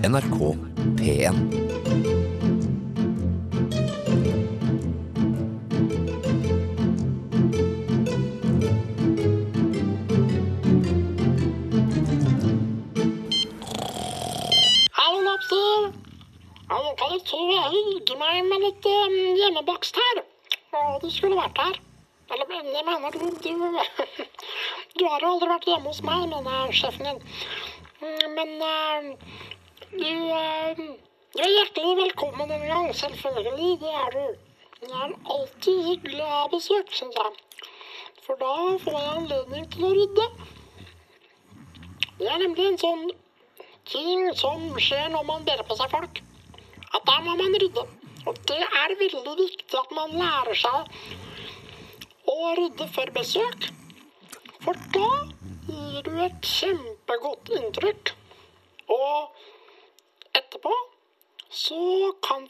NRK P1. Hallo, Lobster. Jeg kan meg med litt um, hjemmebakst her. Du skulle vært her. Eller, jeg mener du, du har jo aldri vært hjemme hos meg, mener sjefen din. Mm, Men eh, du eh, er hjertelig velkommen en gang, selvfølgelig. Det er du. Det er alltid hyggelig å ha besøk, syns jeg. For da får jeg anledning til å rydde. Det er nemlig en sånn ting som skjer når man deler på seg folk. At da må man rydde. Og det er veldig viktig at man lærer seg å rydde før besøk. For da gir du et kjempegodt inntrykk. Og etterpå så kan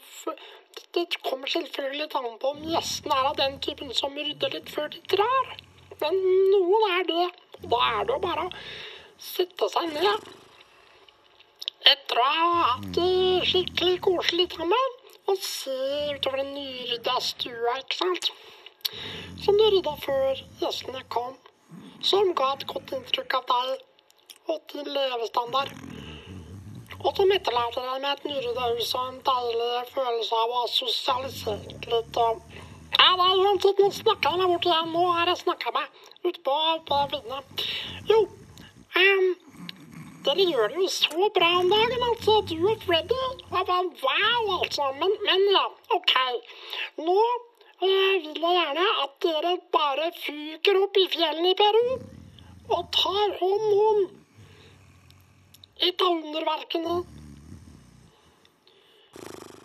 Det kommer selvfølgelig litt an på om gjestene er av den typen som rydder litt før de drar. Men noen er det. Da er det jo bare å sette seg ned etter å ha hatt det skikkelig koselig sammen og se utover den nyrydda stua, ikke sant? Som du rydda før gjestene kom. Som ga et godt inntrykk av deg og din levestandard. Og som etterlater deg med et nyrydda hus og en deilig følelse av å ha sosialisert litt og Ja, det er uansett, nå snakka jeg meg bort igjen. Nå har jeg snakka meg utpå på, på viddene. Jo, um, dere gjør det jo så bra om dagen, altså. Du og Freddy. Jeg bare, wow, altså. Men, men ja, OK. Nå eh, vil jeg gjerne at dere bare fyker opp i fjellene i Peru og tar hånd om et av.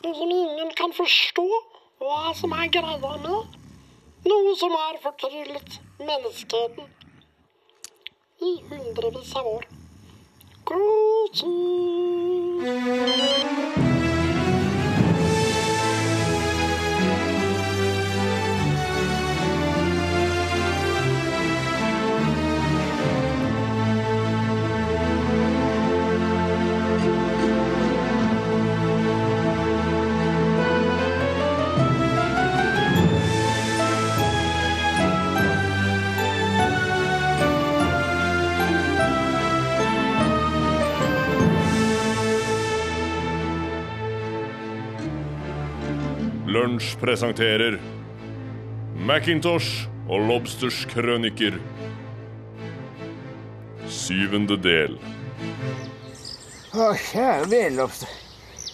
Noe som ingen kan forstå hva som er greia med. Noe som har fortryllet menneskeheten i hundrevis av år. God tur! Lunsj presenterer Macintosh og Lobsters krøniker. Syvende del. Å, kjære vennlobster.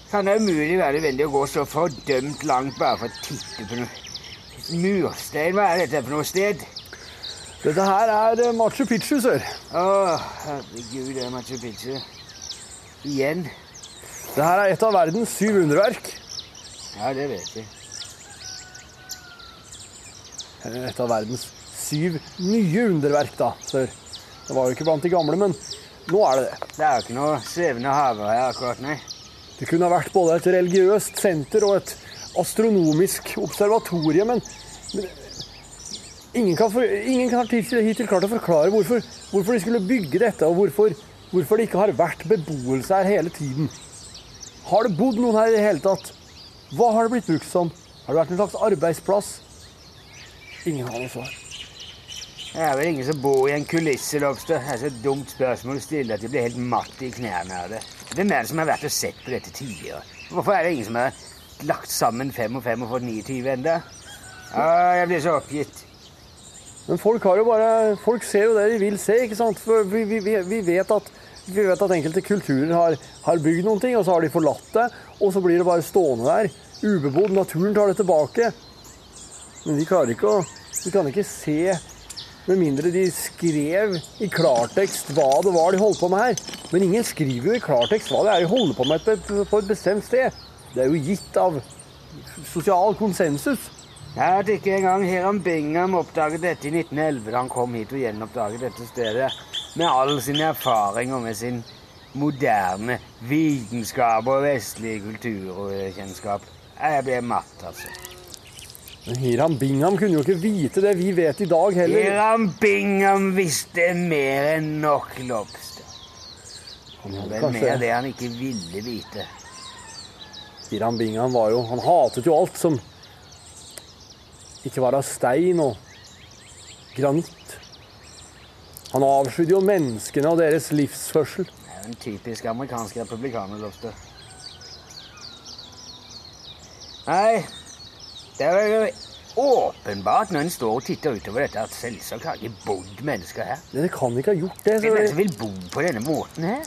Kan det umulig være nødvendig å gå så fordømt langt bare for å titte på noe murstein? Hva er dette for noe sted? Dette her er eh, Machu Picchu, sør. Å, herregud, det er Machu Picchu. Igjen? Det her er et av verdens syv underverk. Ja, det vet jeg. Eh, Et av verdens syv nye underverk, da, før. Det var jo ikke blant de gamle, men nå er det det. Det er jo ikke noe svevende haver her akkurat, nei. Det kunne ha vært både et religiøst senter og et astronomisk observatorium, men, men ingen kan, for, ingen kan hittil hittil klart å forklare hvorfor, hvorfor de skulle bygge dette, og hvorfor, hvorfor det ikke har vært beboelse her hele tiden. Har det bodd noen her i det hele tatt? Hva har det blitt brukt som? Har det vært en slags arbeidsplass? Ingen har noe svar. Det er vel ingen som bor i en kulisse, Lobster. Det er så dumt spørsmål å stille at jeg blir helt matt i knærne av det. Hvem er det som har vært og sett på dette tidligere? Hvorfor er det ingen som har lagt sammen fem og fem og fått 29 enda? Ja, jeg blir så oppgitt. Men folk har jo bare Folk ser jo det de vil se, ikke sant? For vi, vi- vi, vet, at, vi vet at enkelte kulturer har, har bygd noen ting, og så har de forlatt det, og så blir det bare stående der. Ubebodd. Naturen tar det tilbake. Men vi klarer ikke å Vi kan ikke se med mindre de skrev i klartekst hva det var de holdt på med her. Men ingen skriver jo i klartekst hva det er de holder på med på et, bestemt sted. Det er jo gitt av sosial konsensus. Ja, At ikke engang Hiram Bingham oppdaget dette i 1911 da han kom hit og gjenoppdaget dette stedet, med all sin erfaring og med sin moderne vitenskap og vestlige kulturkjennskap. Jeg blir matt, altså. Hiram Bingham kunne jo ikke vite det vi vet i dag heller. Hiram Bingham visste mer enn nok, Lobster. Han Det er mer det han ikke ville vite. Hiram Bingham var jo Han hatet jo alt som ikke var av stein og granitt. Han avskydde jo menneskene og deres livsførsel. Det er en typisk amerikansk republikaner, Lobster. Nei, det er åpenbart når en står og titter utover dette, at selvsagt har ikke bodd mennesker her. Men det kan ikke ha gjort det. Hvem er det som vil bo på denne måten her?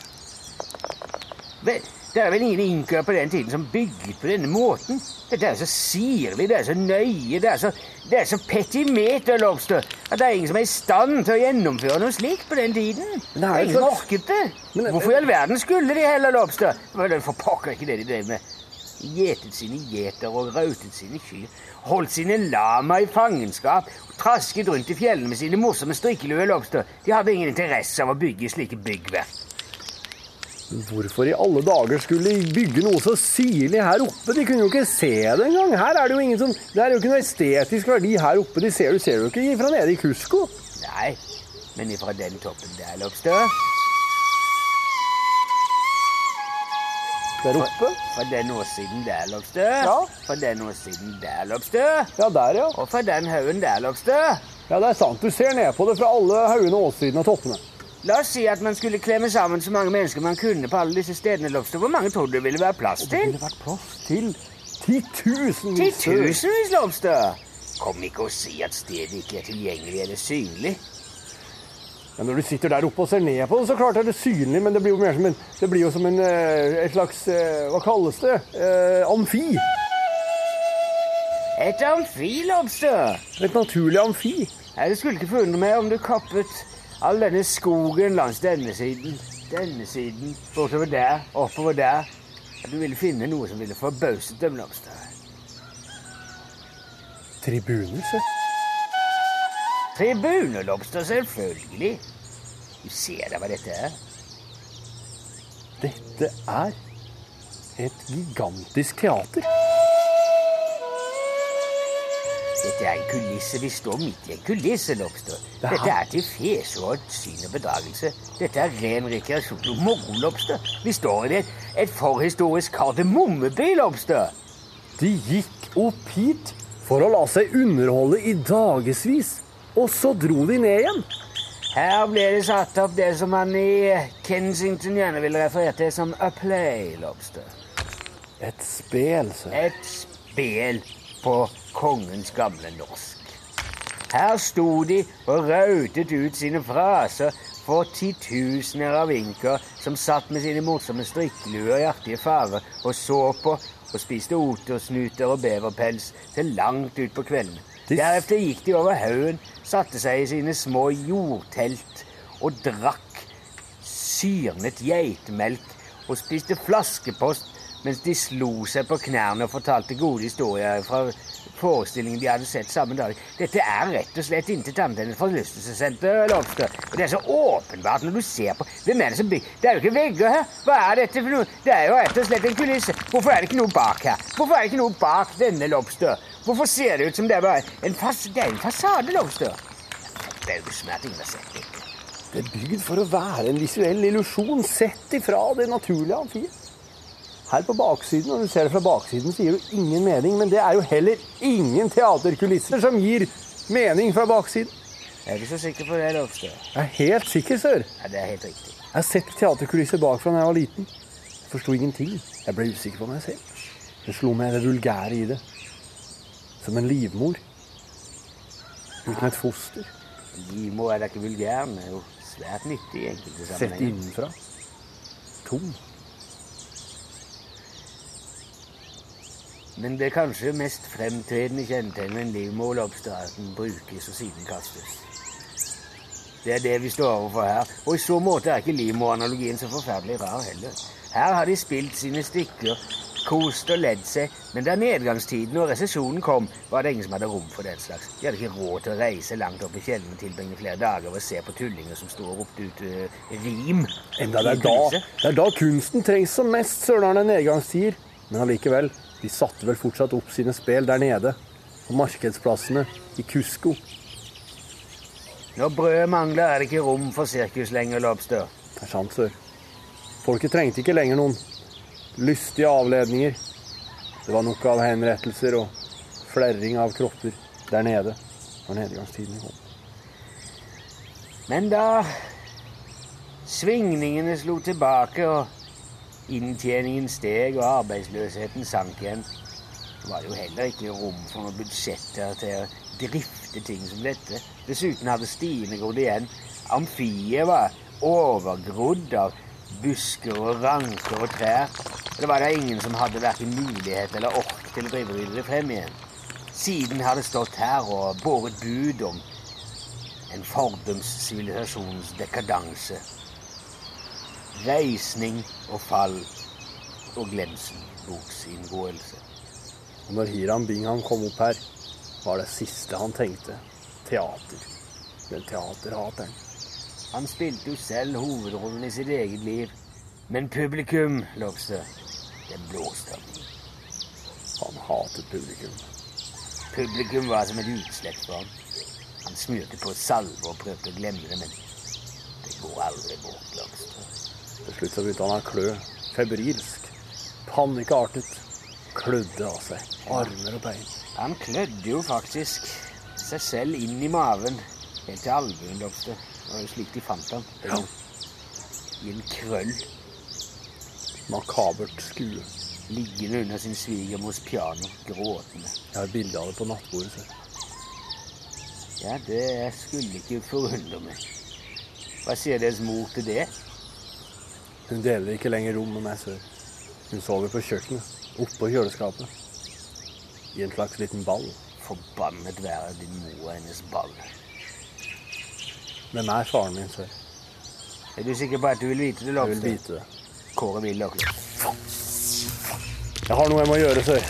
Vel, det er vel ingen inkøer på den tiden som bygget på denne måten. Dette er så sirlig, det er så nøye, det er så, det er så petimeter, Lobster, at det er ingen som er i stand til å gjennomføre noe slikt på den tiden. Det er ingen som orket det. Hvorfor i all verden skulle de heller, Lobster? For pokker ikke det de drev med. Gjetet sine gjeter og rautet sine kyr. Holdt sine lama i fangenskap. og Trasket rundt i fjellene med sine morsomme strikkelue, Lobster. De hadde ingen interesse av å bygge slike byggverk. Hvorfor i alle dager skulle de bygge noe så sirlig her oppe? De kunne jo ikke se det engang. Her er det jo ingen som, det er jo ikke noe estetisk verdi her oppe. De ser, du ser jo ikke fra nede i Kusko. Nei, men ifra den toppen der, Lobster. Der oppe? Fra den åssiden der, Lopstø. Ja. For den åssiden der, Lopstø. Ja, der, ja. Og for den haugen der, Lopstø. Ja, det er sant. Du ser ned på det fra alle haugene og åssidene og toppene. La oss si at man skulle klemme sammen så mange mennesker man kunne på alle disse stedene, Lopstø. Hvor mange tror du det ville være plass til? Det ville vært plass til titusenvis. Titusenvis, Lopstø. Kom ikke og si at stedet ikke er tilgjengelig eller synlig. Ja, når du sitter der oppe og ser ned på det, så klart er det synlig, men det blir jo mer som en, det blir jo som en, eh, et slags eh, Hva kalles det? Eh, amfi. Et amfi, Lobster. Et naturlig amfi. Jeg Det skulle ikke forundre meg om du kappet all denne skogen langs denne siden, denne siden, bortover der, oppover der. At du ville finne noe som ville forbauset dem, Lobster. Tribuner, se. Tribune, Lobster, selvfølgelig. Du ser da hva dette er. Dette er et gigantisk teater. Dette er en kulisse. Vi står midt i en kulisse, Lobster. Er- Dette er til fesår, syn og bedragelse. Dette er ren rekreasjon og moro, Lobster. Vi står i et, et forhistorisk kardemommeby, Lobster. De gikk opp hit for å la seg underholde i dagevis, og så dro de ned igjen. Her ble det satt opp det som man i Kensington gjerne vil referere til som a play, Lobster. Et spel, så. Et spel på kongens gamle norsk. Her sto de og rautet ut sine fraser for titusener av inker som satt med sine morsomme strikkeluer i artige farger og så på og spiste otersnuter og beverpels til langt ut på kveldene. De- Deretter gikk de over haugen, satte seg i sine små jordtelt og drakk syrnet geitemelk og spiste flaskepost mens de slo seg på knærne og fortalte gode historier fra forestillingen de hadde sett samme dag. Dette er rett og slett enn et forlystelsessenter, Lobster. Og det er så åpenbart når du ser på Hvem er det som bygger Det er jo ikke vegger her. Hva er dette for noe? Det er jo rett og slett en kulisse. Hvorfor er det ikke noe bak her? Hvorfor er det ikke noe bak denne, Lobster? Hvorfor ser det ut som det er bare en, fas det er en fasade, dette. Det er bygd for å være en visuell illusjon sett ifra det naturlige amfiet. Her på baksiden, når du ser det fra baksiden, så gir det ingen mening, men det er jo heller ingen teaterkulisser som gir mening fra baksiden. Jeg er ikke så sikker på det, Lovstø. Jeg er helt sikker, sør. Ja, det er helt riktig. Jeg har sett teaterkulisser bakfra da jeg var liten. Jeg forsto ingenting. Jeg ble usikker på meg selv. Det slo meg det vulgære i det. Som en livmor. Uten et foster. Livmor er da ikke vulgær, men er jo svært nyttig i enkelte Sett innenfra. Tom. Men det kanskje mest fremtredende kjennetegnet en livmor Lobster er at den brukes og siden kastes. Det er det vi står overfor her, og i så måte er ikke livmoranalogien så forferdelig rar heller. Her har de spilt sine stykker, kost og ledd seg, men da nedgangstiden og resesjonen kom, var det ingen som hadde rom for den slags. De hadde ikke råd til å reise langt opp i fjellene og tilbringe flere dager og se på tullinger som sto og ropte ut uh, rim. Enda det er, da, det er da kunsten trengs som mest, sørnerne nedgangstider. Men allikevel, de satte vel fortsatt opp sine spel der nede. På markedsplassene i Kusko. Når brødet mangler, er det ikke rom for sirkus lenger, Lobster. Det er sant, sør. Folket trengte ikke lenger noen lystige avledninger. Det var nok av henrettelser og flerring av kropper der nede når nedgangstiden kom. Men da svingningene slo tilbake og inntjeningen steg og arbeidsløsheten sank igjen, var det jo heller ikke rom for noen budsjetter til å drifte ting som dette. Dessuten hadde stiene grodd igjen. Amfiet var overgrodd av busker og ranker og trær. Det var da ingen som hadde verken mulighet eller ork til å drive og frem igjen. Siden har det stått her og båret bud om en fordums dekadanse. Reisning og fall og glemsel, boksinngåelse. Og når Hiram Bingham kom opp her, var det siste han tenkte teater. Den teaterhateren. Han spilte jo selv hovedrollen i sitt eget liv. Men publikum, Lobster, det blåste av. Han hatet publikum. Publikum var som et utslett for ham. Han smurte på salve og prøvde å glemme det, men det går aldri bort, Lobster. Til slutt så begynte han å klø. Febrilsk. Panikkartet. Klødde av seg. Armer og bein. Han klødde jo faktisk seg selv inn i maven, helt til albuen, Lobster. Det var jo slik de fant ham. Ja. I en krøll, Makabert skue. liggende under sin svigermors piano, gråtende. Jeg har bilde av det på nattbordet. Så. Ja, det skulle ikke forundre meg. Hva sier deres mor til det? Hun deler ikke lenger rom med meg sør. Hun sover på kjøkkenet, oppå kjøleskapet. I en slags liten ball. Forbannet være din mor og hennes ball. Meg er faren min sør. Er du sikker på at du vil vite det, Jeg vil vite det. Kåre vil dere. Jeg har noe jeg må gjøre, sør.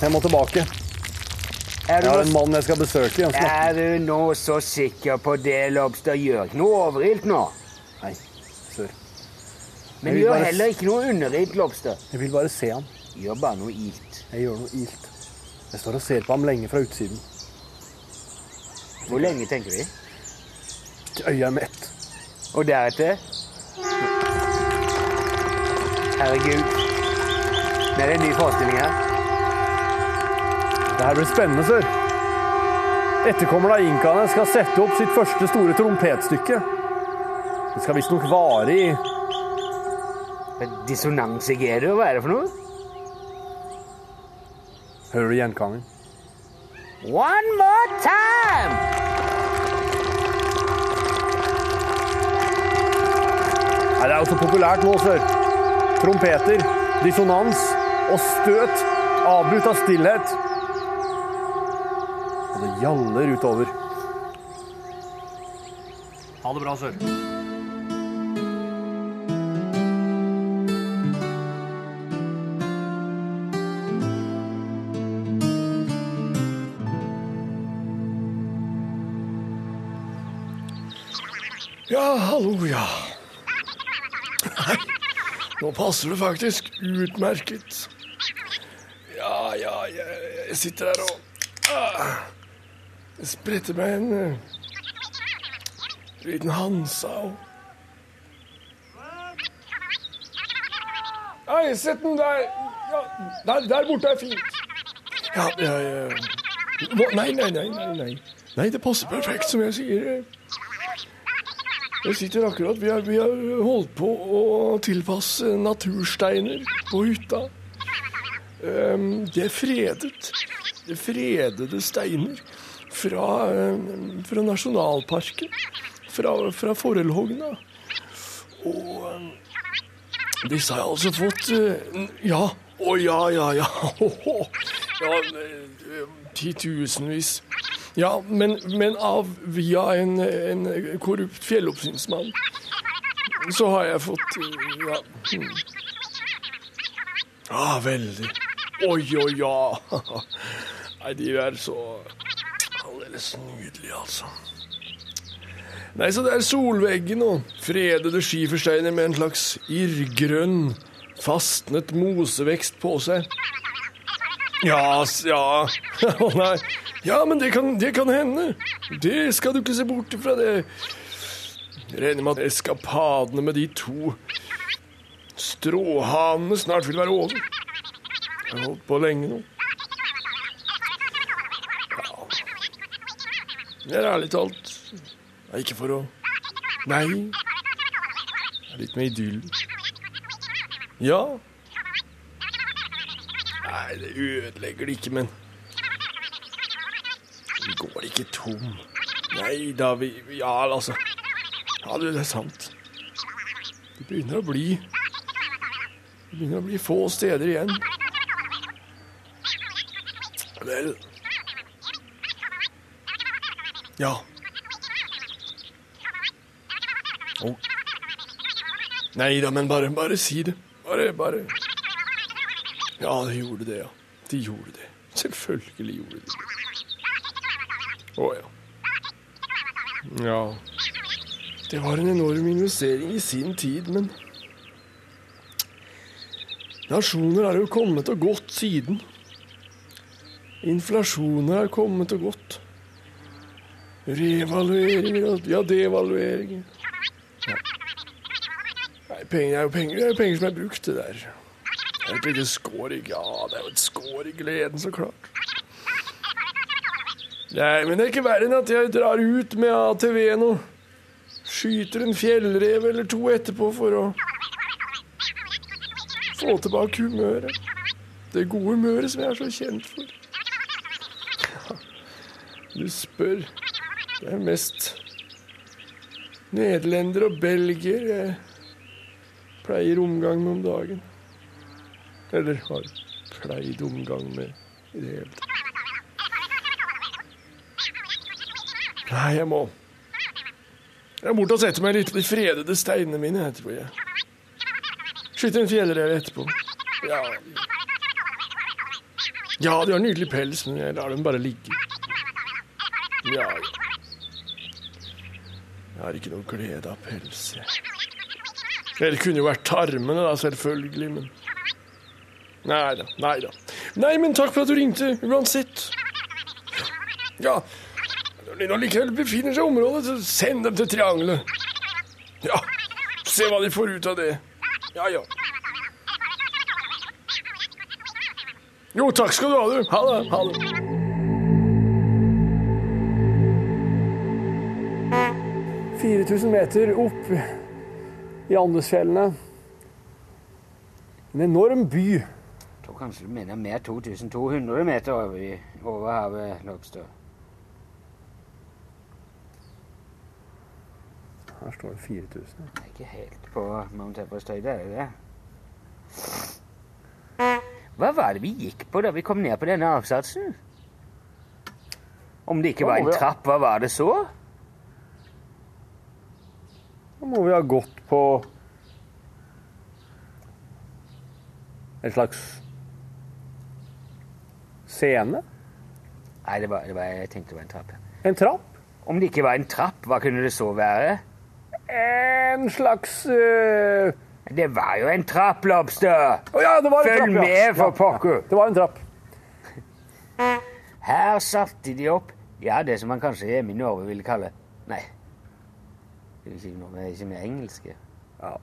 Jeg må tilbake. Er du, Jeg har en mann jeg skal besøke. Jeg er du nå så sikker på det, Lobster? Gjør ikke noe overilt nå. Nei, sør. Men gjør bare- heller ikke noe underilt, Lobster. Jeg vil bare se ham. Gjør bare noe ilt. Jeg gjør noe ilt. Jeg står og ser på ham lenge fra utsiden. Hvor lenge tenker vi? Øyet er mett. Og deretter Herregud. Det er en ny forestilling her. Det her blir spennende, sør. Etterkommerne av inkaene skal sette opp sitt første store trompetstykke. Det skal visstnok vare i Dissonans i G-dur, hva er det for noe? Hører du gjenkangen? One more time! Det er jo så populært nå, sør. Trompeter, dissonans og støt avbrutt av stillhet. Og det gjaller utover. Ha det bra, sør. Ja, hallo, ja. Nå passer det faktisk utmerket. Ja, ja, jeg, jeg sitter her og ah, spretter meg en eh, liten Hansa og Nei, sett den der. Ja, der, der borte er fint. Ja, jeg eh, Nei, nei, nei, nei, nei. Nei, det passer perfekt, som jeg sier. Jeg sitter akkurat Vi har, vi har holdt på å tilpasse natursteiner på hytta. Um, det er fredet. Det er fredede steiner fra, um, fra nasjonalparken. Fra, fra Forelhogna. Og um, disse har jeg altså fått uh, Ja. Å ja, ja, ja. ja eh, titusenvis. Ja, men, men av via en, en korrupt fjelloppsynsmann så har jeg fått eh, Ja. Ah, veldig. Oi, oi, ja. Nei, de er så aldeles nydelige, altså. Nei, så det er solveggen og fredede skifersteiner med en slags irrgrønn, fastnet mosevekst på seg. Ja, ja. Å nei. Ja, men det kan, det kan hende. Det skal du ikke se bort fra det. Jeg regner med at eskapadene med de to stråhanene snart vil være over. Jeg har holdt på lenge nå. Ja. Det er ærlig talt Nei, ikke for å Nei. Det er litt med idyll. Ja. Nei, det ødelegger det ikke, men Vi går ikke tom. Nei da, vi Ja, altså. Ja, du, det er sant. Det begynner å bli Det begynner å bli få steder igjen. Vel Ja. Oh. Nei da, men bare, bare si det. Bare, bare Ja, de gjorde det, ja. De gjorde det. Selvfølgelig gjorde de det. Å ja. Ja. Det var en enorm investering i sin tid, men Nasjoner har jo kommet og gått siden. Inflasjoner har kommet og gått. Revalueringer ja, devalueringer. Ja. Nei, penger er jo penger. Det er jo penger som er brukt, det der. Et lite skår i Ja, det er jo et skår i gleden, så klart. Nei, men det er ikke verre enn at jeg drar ut med ATV nå. Skyter en fjellrev eller to etterpå for å få tilbake humøret. Det gode humøret som jeg er så kjent for. Ja, du spør. Det er mest nederlendere og belgier jeg pleier omgang med om dagen. Eller har pleid omgang med i det hele tatt. Nei, jeg må Jeg må bort og sette meg litt på de fredede steinene mine, jeg tror jeg. Skyte en fjellrev etterpå. Ja. ja, de har nydelig pels, men jeg lar dem bare ligge. Ja. Jeg har ikke noe glede av pels, jeg. Det kunne jo vært tarmene, da, selvfølgelig, men Nei da, nei da. Nei, men takk for at du ringte, uansett. Ja, når de likevel befinner seg i området, så send dem til triangelet. Ja, se hva de får ut av det. Ja, ja. Jo, takk skal du ha, du. Ha det. Ha det. 4000 meter opp i Andesfjellene. En enorm by. Tror kanskje du mener mer 2200 meter over, i- over havet, Lobster. Her står det 4000. Det er ikke helt på Mount Everest høyde, er det det? Hva var det vi gikk på da vi kom ned på denne avsatsen? Om det ikke var en trapp, hva var det så? Da må vi ha gått på en slags scene. Nei, det var, det var, jeg tenkte det var en trapp. En trapp. Om det ikke var en trapp, hva kunne det så være? En slags uh... Det var jo en trapp, Lobster! Oh, ja, det var en Følg trapp, ja. med, for pokker. ja. Det var en trapp. Her satte de opp ja, det som man kanskje hjemme i Norge ville kalle Nei. Det er ikke noe ikke med engelske. Ja.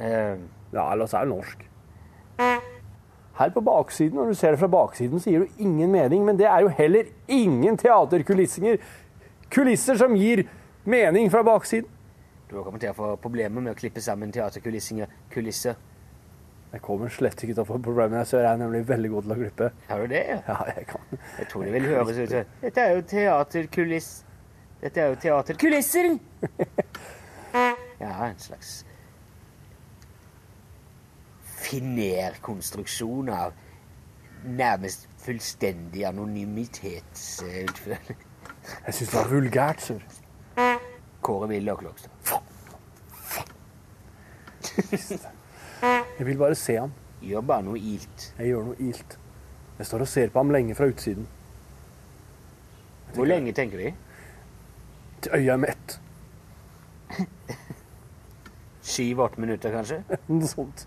Uh, ja, eller så er det norsk. Her på baksiden, når du ser det fra baksiden, så gir du ingen mening, men det er jo heller ingen teaterkulissinger. Kulisser som gir mening fra baksiden. du har kommet til å få problemer med å klippe sammen teaterkulisser. Kulisser. Jeg kommer slett ikke til å få problemer, så jeg er nemlig veldig god til å klippe. Har du det? Ja, jeg kan. Jeg tror det vil høres ut som Dette er jo teaterkuliss... Dette er jo teaterkulisser! Ja, en slags finerkonstruksjon av nærmest fullstendig anonymitetsutføring. Jeg syns det var vulgært, sør. Kåre Willoch Lokstad. Jeg vil bare se ham. Gjør bare noe ilt. Jeg gjør noe ilt. Jeg står og ser på ham lenge fra utsiden. Hvor lenge tenker de? Til øya er mett. Syv-åtte minutter, kanskje? Noe sånt.